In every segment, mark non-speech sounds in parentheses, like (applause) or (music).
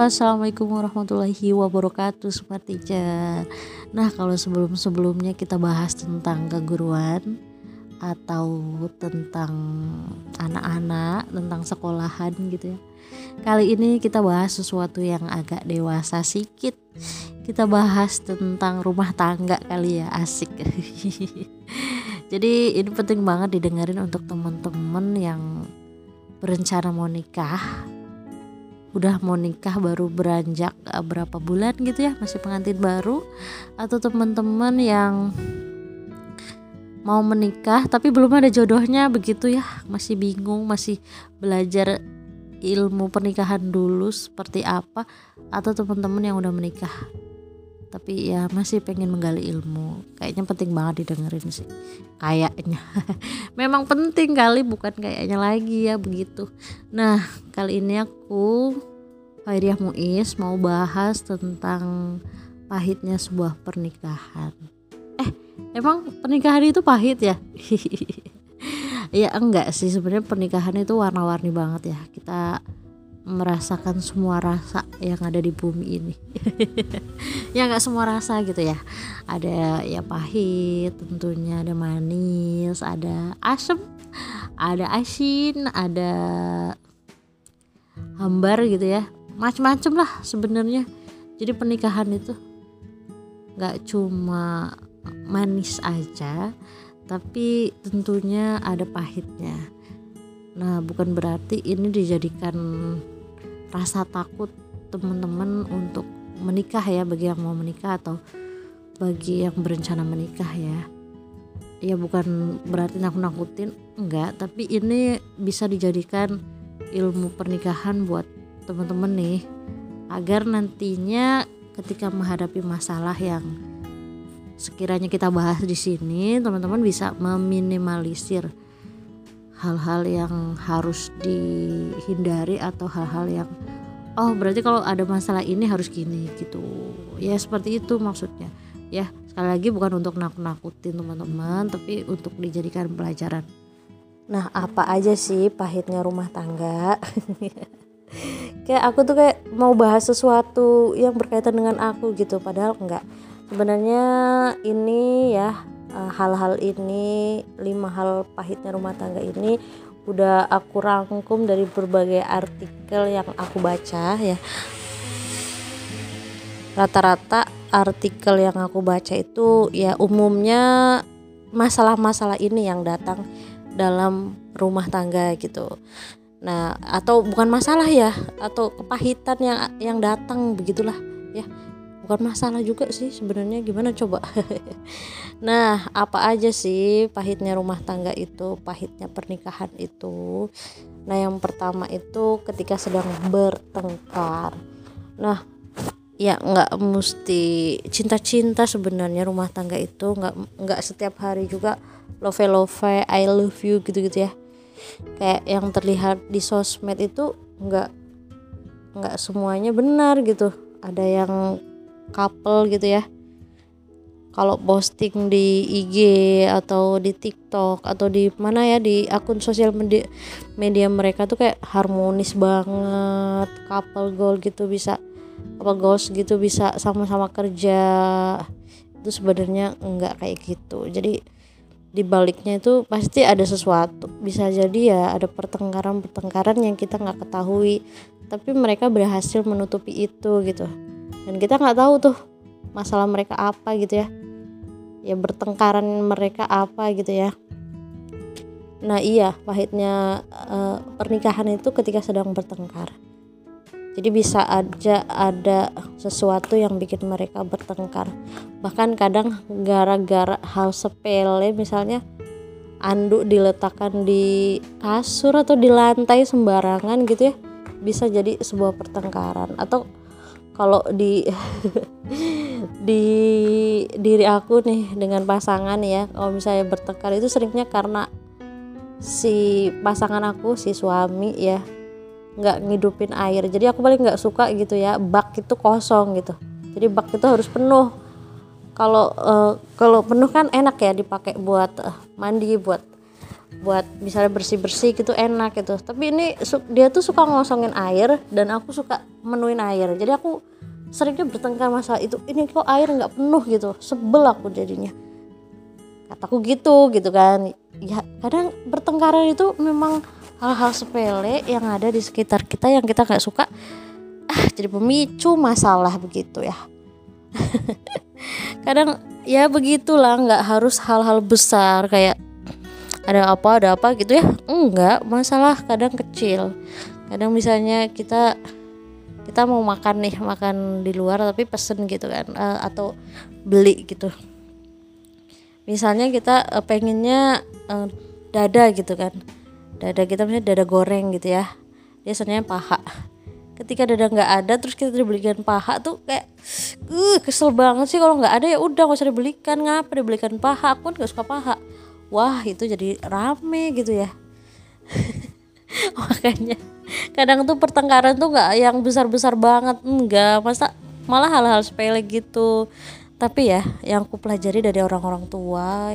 Assalamualaikum warahmatullahi wabarakatuh Smart Teacher. Nah kalau sebelum-sebelumnya kita bahas tentang keguruan Atau tentang anak-anak, tentang sekolahan gitu ya. Kali ini kita bahas sesuatu yang agak dewasa sedikit Kita bahas tentang rumah tangga kali ya, asik. (laughs) Jadi ini penting banget didengarin untuk teman-teman yang berencana mau nikah udah mau nikah baru beranjak uh, berapa bulan gitu ya masih pengantin baru. Atau teman-teman yang mau menikah tapi belum ada jodohnya begitu ya masih bingung masih belajar ilmu pernikahan dulu seperti apa atau teman-teman yang udah menikah tapi ya masih pengen menggali ilmu. Kayaknya penting banget didengerin sih. Kayaknya. (laughs) Memang penting kali bukan kayaknya lagi ya begitu. Nah kali ini aku Fairiah Muiz mau bahas tentang pahitnya sebuah pernikahan. Eh emang pernikahan itu pahit ya? (laughs) Ya enggak sih. Sebenarnya pernikahan itu warna-warni banget ya. Kita merasakan semua rasa yang ada di bumi ini. (laughs) Ya nggak semua rasa gitu ya. Ada ya pahit tentunya ada manis ada asam ada asin ada hambar gitu ya. Macem-macem lah sebenarnya. Jadi pernikahan itu nggak cuma manis aja tapi tentunya ada pahitnya. Nah, bukan berarti ini dijadikan rasa takut teman-teman untuk menikah ya bagi yang mau menikah atau bagi yang berencana menikah ya. Ya bukan berarti nakut-nakutin, enggak, tapi ini bisa dijadikan ilmu pernikahan buat teman-teman nih agar nantinya ketika menghadapi masalah yang sekiranya kita bahas di sini, teman-teman bisa meminimalisir hal-hal yang harus dihindari atau hal-hal yang oh berarti kalau ada masalah ini harus gini gitu. Ya seperti itu maksudnya. Ya sekali lagi bukan untuk nakut-nakutin teman-teman tapi untuk dijadikan pelajaran. Nah apa aja sih pahitnya rumah tangga? (laughs) Kayak aku tuh kayak mau bahas sesuatu yang berkaitan dengan aku gitu padahal enggak sebenarnya ini ya Eh, hal-hal ini lima hal pahitnya rumah tangga ini udah aku rangkum dari berbagai artikel yang aku baca ya. Rata-rata artikel yang aku baca itu ya umumnya masalah-masalah ini yang datang dalam rumah tangga gitu. Nah atau bukan masalah ya atau kepahitan yang yang datang begitulah ya bukan masalah juga sih sebenarnya gimana coba? (laughs) Nah apa aja sih pahitnya rumah tangga itu pahitnya pernikahan itu? Nah yang pertama itu ketika sedang bertengkar. Nah ya nggak mesti cinta-cinta sebenarnya rumah tangga itu nggak nggak setiap hari juga love love I love you gitu-gitu ya. Kayak yang terlihat di sosmed itu nggak nggak semuanya benar gitu. Ada yang couple gitu ya. Kalau posting di IG atau di TikTok atau di mana ya di akun sosial media, media mereka tuh kayak harmonis banget. Couple goal gitu bisa apa goals gitu bisa sama-sama kerja. Itu sebenarnya enggak kayak gitu. Jadi di baliknya itu pasti ada sesuatu. Bisa jadi ya ada pertengkaran-pertengkaran yang kita nggak ketahui. Tapi mereka berhasil menutupi itu gitu dan kita nggak tahu tuh masalah mereka apa gitu ya. Ya bertengkaran mereka apa gitu ya. Nah iya pahitnya uh, pernikahan itu ketika sedang bertengkar. Jadi bisa aja ada sesuatu yang bikin mereka bertengkar. Bahkan kadang gara-gara hal sepele misalnya anduk diletakkan di kasur atau di lantai sembarangan gitu ya bisa jadi sebuah pertengkaran. Atau kalau di (laughs) di diri aku nih dengan pasangan ya kalau misalnya bertengkar itu seringnya karena si pasangan aku si suami ya nggak ngidupin air. Jadi aku paling nggak suka gitu ya bak itu kosong gitu. Jadi bak itu harus penuh. Kalau uh, kalau penuh kan enak ya dipakai buat uh, mandi buat buat misalnya bersih-bersih gitu enak gitu. Tapi ini dia tuh suka ngosongin air dan aku suka menuin air. Jadi aku seringnya bertengkar masalah itu ini kok air nggak penuh? gitu. Sebel aku jadinya. Kataku gitu gitu kan. Ya kadang bertengkaran itu memang hal-hal sepele yang ada di sekitar kita yang kita nggak suka. Ah jadi pemicu masalah begitu ya. (laughs) Kadang ya begitulah nggak harus hal-hal besar kayak ada apa ada apa? gitu ya. Enggak masalah kadang kecil. Kadang misalnya kita kita mau makan nih makan di luar tapi pesen gitu kan uh, atau beli gitu. Misalnya kita uh, pengennya uh, dada gitu kan. Dada kita misalnya dada goreng gitu ya. Biasanya paha. Ketika dada nggak ada terus kita dibelikan paha tuh kayak uh, kesel banget sih kalau nggak ada. Ya udah nggak usah dibelikan. Ngapa dibelikan paha? Aku kan gak suka paha wah itu jadi rame gitu ya. (laughs) Makanya kadang tuh pertengkaran tuh nggak yang besar-besar banget enggak. Masa malah hal-hal sepele gitu. Tapi ya yang aku pelajari dari orang-orang tua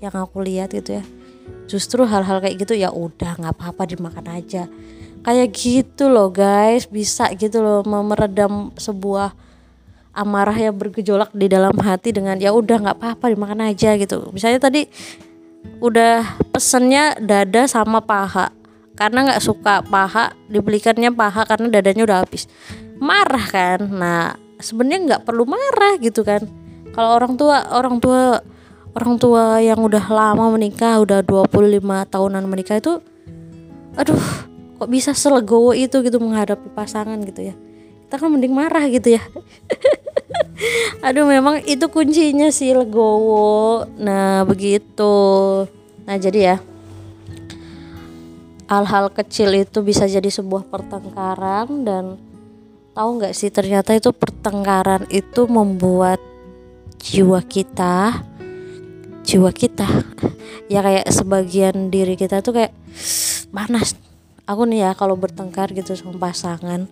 yang aku lihat gitu ya justru hal-hal kayak gitu ya udah nggak apa-apa dimakan aja. Kayak gitu loh guys. Bisa gitu loh meredam sebuah amarah yang bergejolak di dalam hati dengan ya udah nggak apa-apa dimakan aja gitu. Misalnya tadi udah pesennya dada sama paha. Karena nggak suka paha dibelikannya paha karena dadanya udah habis. Marah kan? Nah sebenarnya nggak perlu marah gitu kan. Kalau orang tua orang tua orang tua yang udah lama menikah udah 25 tahunan menikah itu aduh kok bisa selegowo itu gitu menghadapi pasangan gitu ya. Kita kan mending marah gitu ya (laughs) aduh memang itu kuncinya sih legowo. Nah begitu. Nah jadi ya hal-hal kecil itu bisa jadi sebuah pertengkaran dan tahu nggak sih ternyata itu pertengkaran itu membuat jiwa kita jiwa kita ya kayak sebagian diri kita tuh kayak panas. Aku nih ya kalau bertengkar gitu sama pasangan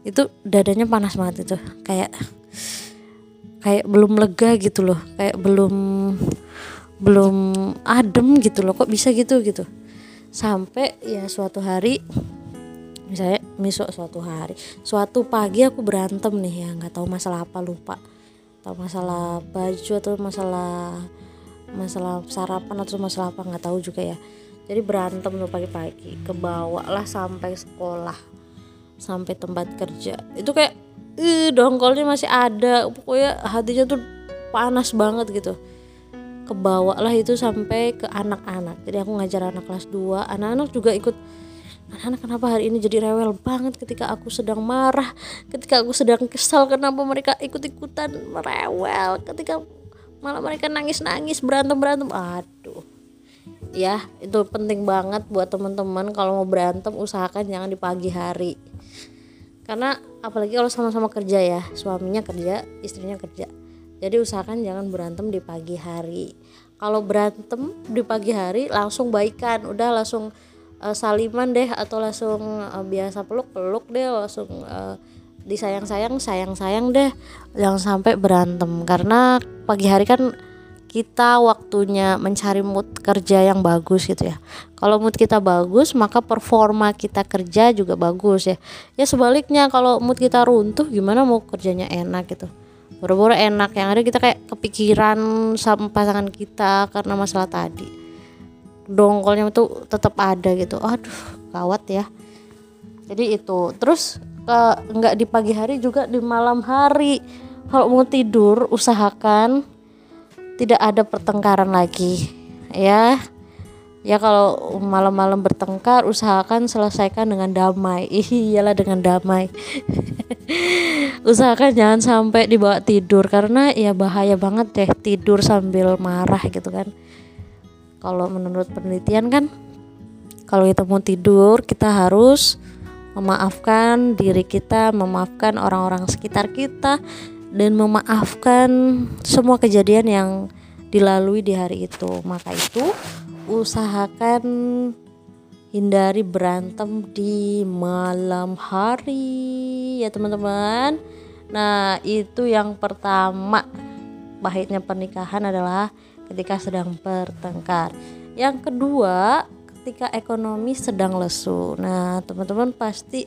itu dadanya panas banget itu. Kayak kayak belum lega gitu loh kayak belum belum adem gitu loh kok bisa gitu gitu. Sampai ya suatu hari misalnya misal suatu hari suatu pagi aku berantem nih ya nggak tahu masalah apa lupa. Tahu masalah baju atau masalah masalah sarapan atau masalah apa nggak tahu juga ya. Jadi berantem tuh pagi-pagi kebawa lah sampai sekolah sampai tempat kerja. Itu kayak eh dongkolnya masih ada. Pokoknya hatinya tuh panas banget gitu. Kebawa lah itu sampai ke anak-anak. Jadi aku ngajar anak kelas 2 anak-anak juga ikut anak-anak kenapa hari ini jadi rewel banget ketika aku sedang marah? Ketika aku sedang kesal kenapa mereka ikut-ikutan merewel? Ketika malah mereka nangis-nangis berantem-berantem. Aduh. Ya itu penting banget buat teman-teman. Kalau mau berantem usahakan jangan di pagi hari karena apalagi kalau sama-sama kerja ya suaminya kerja istrinya kerja. Jadi usahakan jangan berantem di pagi hari. Kalau berantem di pagi hari langsung baikan. Udah langsung uh, saliman deh atau langsung uh, biasa peluk peluk deh langsung uh, disayang-sayang sayang-sayang deh. Jangan sampai berantem. Karena pagi hari kan kita waktunya mencari mood kerja yang bagus gitu ya. Kalau mood kita bagus, maka performa kita kerja juga bagus ya. Ya sebaliknya kalau mood kita runtuh, gimana mau kerjanya enak gitu. Boro-boro enak yang ada kita kayak kepikiran sama pasangan kita karena masalah tadi. Dongkolnya itu tetap ada gitu. Aduh, gawat ya. Jadi itu. Terus uh, nggak di pagi hari juga di malam hari. Kalau mau tidur usahakan tidak ada pertengkaran lagi ya. Ya kalau malam-malam bertengkar usahakan selesaikan dengan damai. (laughs) Iyalah dengan damai. (laughs) Usahakan jangan sampai dibawa tidur karena ya bahaya banget deh tidur sambil marah gitu kan. Kalau menurut penelitian kan kalau kita mau tidur kita harus memaafkan diri kita memaafkan orang-orang sekitar kita dan memaafkan semua kejadian yang dilalui di hari itu. Maka itu usahakan hindari berantem di malam hari ya teman-teman. Nah, itu yang pertama. Pahitnya pernikahan adalah ketika sedang bertengkar. yang kedua ketika ekonomi sedang lesu nah teman-teman pasti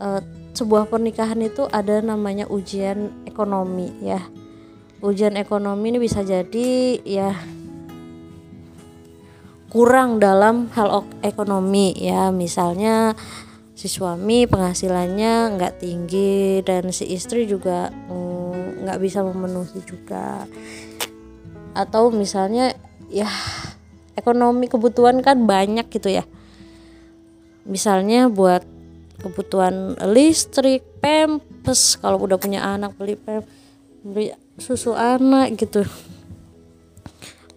uh, sebuah pernikahan itu ada namanya ujian ekonomi ya. Ujian ekonomi ini bisa jadi ya kurang dalam hal ekonomi ya. Misalnya si suami penghasilannya nggak tinggi dan si istri juga mm, nggak mm, bisa memenuhi juga. Atau misalnya ya ekonomi kebutuhan kan banyak gitu ya. Misalnya buat kebutuhan listrik pempes kalau udah punya anak beli pem beli susu anak gitu.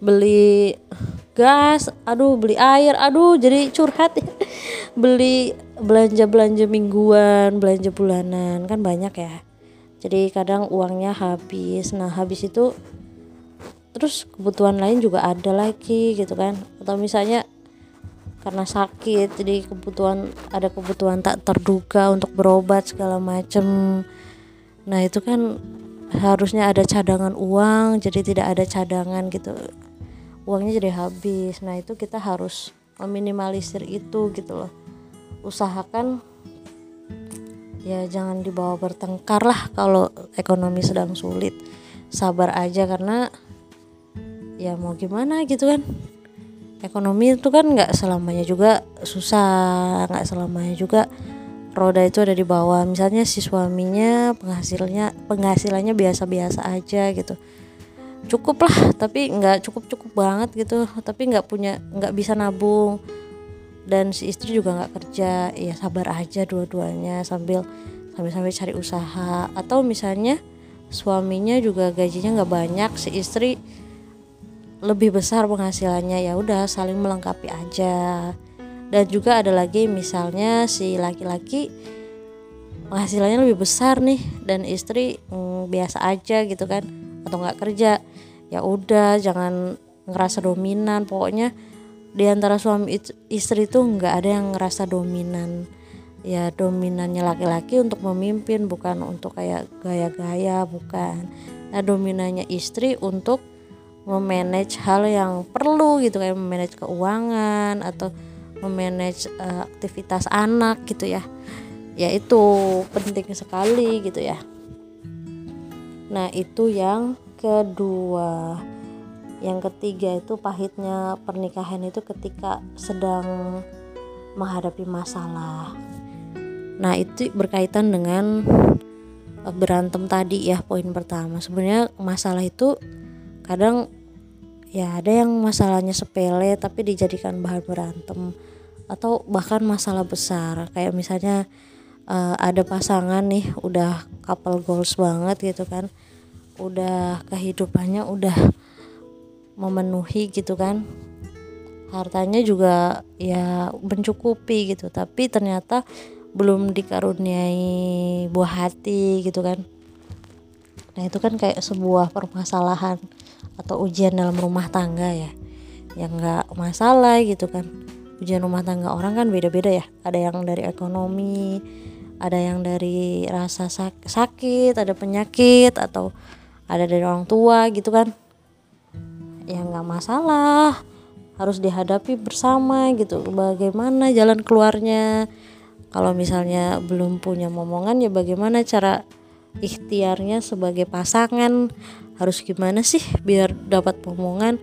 Beli gas aduh beli air aduh jadi curhat ya. Beli belanja belanja mingguan belanja bulanan kan banyak ya. Jadi kadang uangnya habis. Nah habis itu terus kebutuhan lain juga ada lagi gitu kan. Atau misalnya karena sakit jadi kebutuhan ada kebutuhan tak terduga untuk berobat segala macem. Nah itu kan harusnya ada cadangan uang jadi tidak ada cadangan gitu. Uangnya jadi habis. Nah itu kita harus meminimalisir itu gitu loh. Usahakan ya jangan dibawa bertengkar lah kalau ekonomi sedang sulit. Sabar aja karena ya mau gimana gitu kan ekonomi itu kan nggak selamanya juga susah nggak selamanya juga roda itu ada di bawah. Misalnya si suaminya penghasilannya penghasilannya biasa-biasa aja gitu. Cukup lah tapi nggak cukup cukup banget gitu. Tapi nggak punya nggak bisa nabung. Dan si istri juga nggak kerja. Ya sabar aja dua-duanya sambil sambil-sambil cari usaha. Atau misalnya suaminya juga gajinya nggak banyak si istri lebih besar penghasilannya ya udah saling melengkapi aja. Dan juga ada lagi misalnya si laki-laki penghasilannya lebih besar nih dan istri mm, biasa aja gitu kan atau nggak kerja ya udah jangan ngerasa dominan. Pokoknya di antara suami istri itu nggak ada yang ngerasa dominan. Ya dominannya laki-laki untuk memimpin bukan untuk kayak gaya-gaya bukan. Nah dominannya istri untuk memanage hal yang perlu gitu kayak memanage keuangan atau memanage uh, aktivitas anak gitu ya. Ya itu penting sekali gitu ya. Nah itu yang kedua. Yang ketiga itu pahitnya pernikahan itu ketika sedang menghadapi masalah. Nah itu berkaitan dengan eh, berantem tadi ya poin pertama. Sebenarnya masalah itu kadang ya ada yang masalahnya sepele tapi dijadikan bahan berantem atau bahkan masalah besar. Kayak misalnya uh, ada pasangan nih udah couple goals banget gitu kan. Udah kehidupannya udah memenuhi gitu kan. Hartanya juga ya mencukupi gitu tapi ternyata belum dikaruniai buah hati gitu kan. Nah itu kan kayak sebuah permasalahan atau ujian dalam rumah tangga ya. Yang nggak masalah gitu kan. Ujian rumah tangga orang kan beda-beda ya. Ada yang dari ekonomi ada yang dari rasa sak sakit ada penyakit atau ada dari orang tua gitu kan. Ya nggak masalah. Harus dihadapi bersama gitu. Bagaimana jalan keluarnya? Kalau misalnya belum punya momongan ya bagaimana cara ikhtiarnya sebagai pasangan. Harus gimana sih biar dapat momongan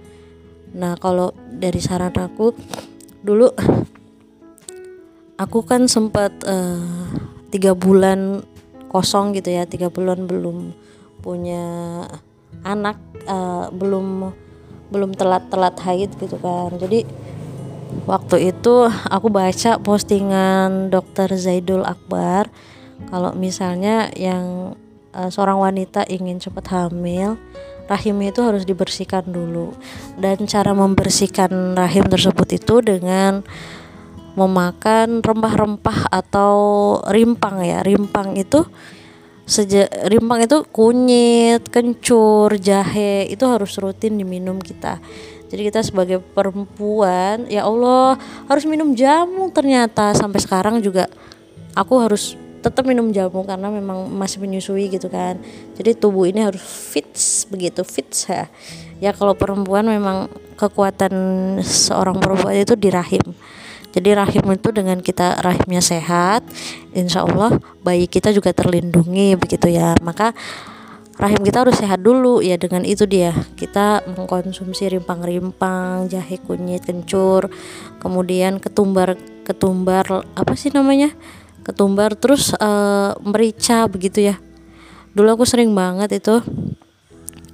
nah kalau dari saran aku dulu aku kan sempat uh, tiga bulan kosong gitu ya tiga bulan belum punya anak uh, belum belum telat-telat haid gitu kan. Jadi waktu itu aku baca postingan dokter Zaidul Akbar kalau misalnya yang uh, seorang wanita ingin cepat hamil rahimnya itu harus dibersihkan dulu. Dan cara membersihkan rahim tersebut itu dengan memakan rempah-rempah atau rimpang ya. Rimpang itu Seja, rimpang itu kunyit, kencur, jahe itu harus rutin diminum kita. Jadi kita sebagai perempuan, ya Allah harus minum jamu ternyata. Sampai sekarang juga aku harus tetap minum jamu karena memang masih menyusui gitu kan. Jadi tubuh ini harus fit begitu fit ya. ya kalau perempuan memang kekuatan seorang perempuan itu di rahim jadi rahim itu dengan kita rahimnya sehat insya Allah bayi kita juga terlindungi begitu ya maka rahim kita harus sehat dulu ya dengan itu dia kita mengkonsumsi rimpang-rimpang jahe kunyit kencur kemudian ketumbar ketumbar apa sih namanya ketumbar terus uh, merica begitu ya. Dulu aku sering banget itu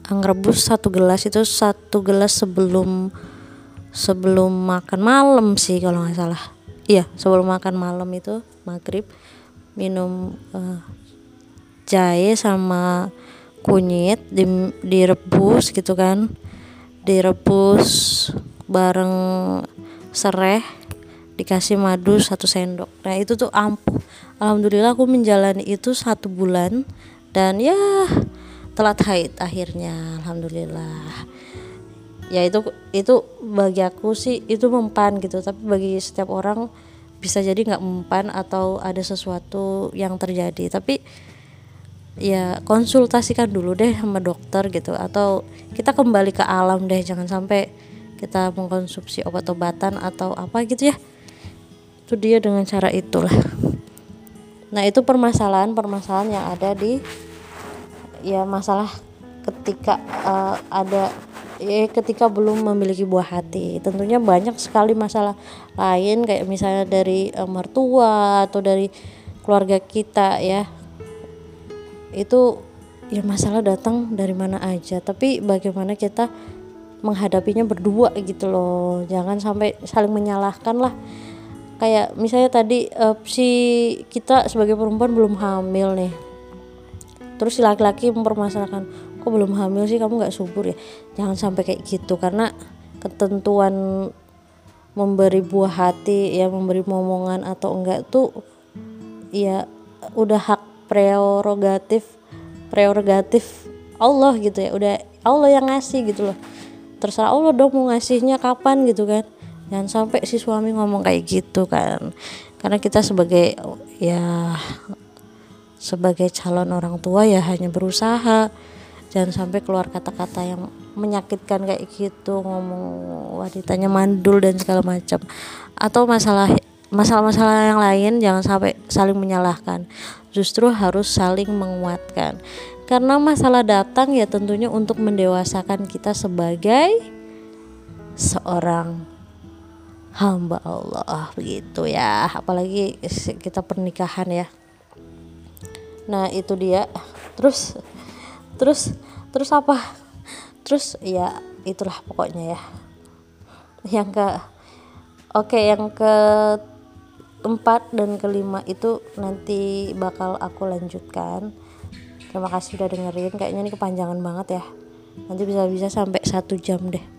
ngerebus satu gelas itu satu gelas sebelum sebelum makan malam sih kalau nggak salah. Iya sebelum makan malam itu maghrib minum uh, jahe sama kunyit di, direbus gitu kan. Direbus bareng serai dikasih madu satu sendok. Nah itu tuh ampuh. Alhamdulillah aku menjalani itu satu bulan dan ya telat haid akhirnya alhamdulillah. Ya itu itu bagi aku sih itu mempan gitu tapi bagi setiap orang bisa jadi nggak mempan atau ada sesuatu yang terjadi. Tapi ya konsultasikan dulu deh sama dokter gitu atau kita kembali ke alam deh jangan sampai kita mengkonsumsi obat-obatan atau apa gitu ya itu dia dengan cara itulah. Nah itu permasalahan permasalahan yang ada di ya masalah ketika uh, ada ya ketika belum memiliki buah hati. Tentunya banyak sekali masalah lain kayak misalnya dari uh, mertua atau dari keluarga kita ya. Itu ya masalah datang dari mana aja. Tapi bagaimana kita menghadapinya berdua gitu loh. Jangan sampai saling menyalahkan lah kayak misalnya tadi uh, si kita sebagai perempuan belum hamil nih. Terus si laki-laki mempermasalahkan kok belum hamil sih? Kamu nggak subur ya? Jangan sampai kayak gitu karena ketentuan memberi buah hati ya memberi momongan atau enggak tuh ya udah hak prerogatif prerogatif Allah gitu ya. Udah Allah yang ngasih gitu loh. Terserah Allah dong mau ngasihnya kapan gitu kan jangan sampai si suami ngomong kayak gitu kan. Karena kita sebagai ya sebagai calon orang tua ya hanya berusaha. Jangan sampai keluar kata-kata yang menyakitkan kayak gitu ngomong wanitanya mandul dan segala macam. Atau masalah masalah-masalah yang lain jangan sampai saling menyalahkan. Justru harus saling menguatkan. Karena masalah datang ya tentunya untuk mendewasakan kita sebagai seorang hamba Allah begitu ya. Apalagi kita pernikahan ya. Nah itu dia. Terus terus terus apa? Terus ya itulah pokoknya ya. Yang ke oke yang ke keempat dan kelima itu nanti bakal aku lanjutkan. Terima kasih udah dengerin. Kayaknya ini kepanjangan banget ya. Nanti bisa-bisa sampai satu jam deh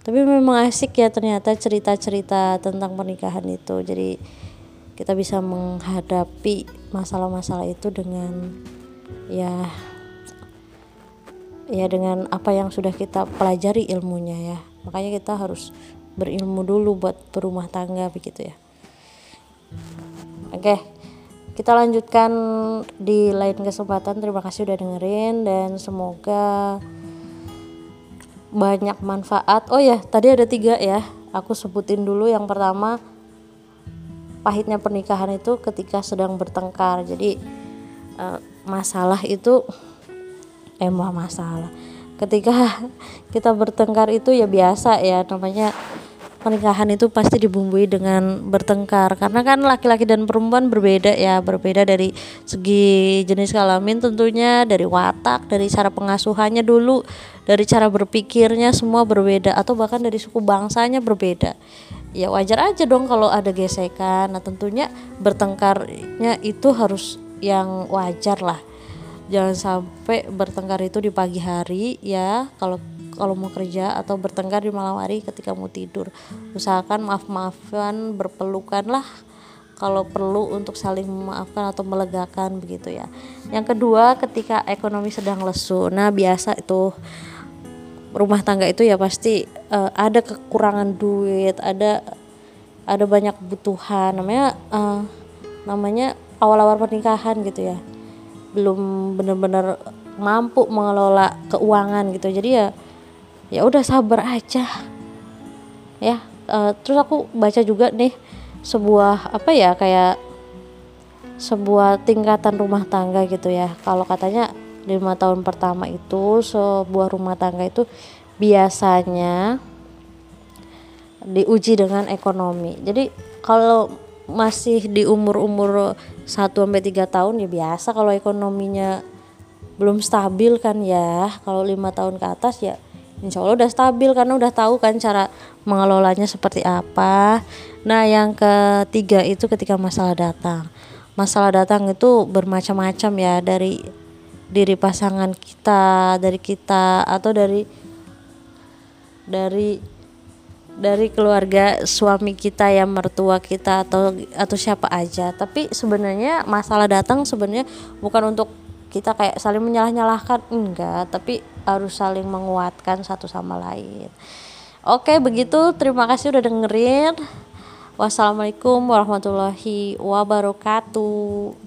tapi memang asik ya ternyata cerita-cerita tentang pernikahan itu. Jadi kita bisa menghadapi masalah-masalah itu dengan ya ya dengan apa yang sudah kita pelajari ilmunya ya. Makanya kita harus berilmu dulu buat berumah tangga begitu ya. Oke, kita lanjutkan di lain kesempatan. Terima kasih udah dengerin dan semoga banyak manfaat. Oh ya, tadi ada tiga ya. Aku sebutin dulu. Yang pertama, pahitnya pernikahan itu ketika sedang bertengkar. Jadi eh, masalah itu eh masalah. Ketika (laughs) kita bertengkar itu ya biasa ya namanya pernikahan itu pasti dibumbui dengan bertengkar. Karena kan laki-laki dan perempuan berbeda ya berbeda dari segi jenis kelamin tentunya dari watak dari cara pengasuhannya dulu dari cara berpikirnya semua berbeda atau bahkan dari suku bangsanya berbeda. Ya wajar aja dong kalau ada gesekan. Nah tentunya bertengkarnya itu harus yang wajar lah. Jangan sampai bertengkar itu di pagi hari ya kalau kalau mau kerja atau bertengkar di malam hari ketika mau tidur. Usahakan maaf-maafan berpelukan lah kalau perlu untuk saling memaafkan atau melegakan begitu ya. Yang kedua ketika ekonomi sedang lesu. Nah biasa itu rumah tangga itu ya pasti uh, ada kekurangan duit ada ada banyak kebutuhan. Namanya uh, namanya awal-awal pernikahan gitu ya. Belum benar-benar mampu mengelola keuangan gitu. Jadi ya ya udah sabar aja. Ya uh, terus aku baca juga nih sebuah apa ya kayak sebuah tingkatan rumah tangga gitu ya. Kalau katanya lima tahun pertama itu sebuah rumah tangga itu biasanya diuji dengan ekonomi. Jadi kalau masih di umur-umur 1 sampai 3 tahun ya biasa kalau ekonominya belum stabil kan ya. Kalau lima tahun ke atas ya insya Allah udah stabil karena udah tahu kan cara mengelolanya seperti apa. Nah yang ketiga itu ketika masalah datang. Masalah datang itu bermacam-macam ya dari diri pasangan kita dari kita atau dari dari dari keluarga suami kita ya mertua kita atau atau siapa aja. Tapi sebenarnya masalah datang sebenarnya bukan untuk kita kayak saling menyalah-nyalahkan. Enggak tapi harus saling menguatkan satu sama lain. Oke begitu. Terima kasih udah dengerin. Wassalamualaikum warahmatullahi wabarakatuh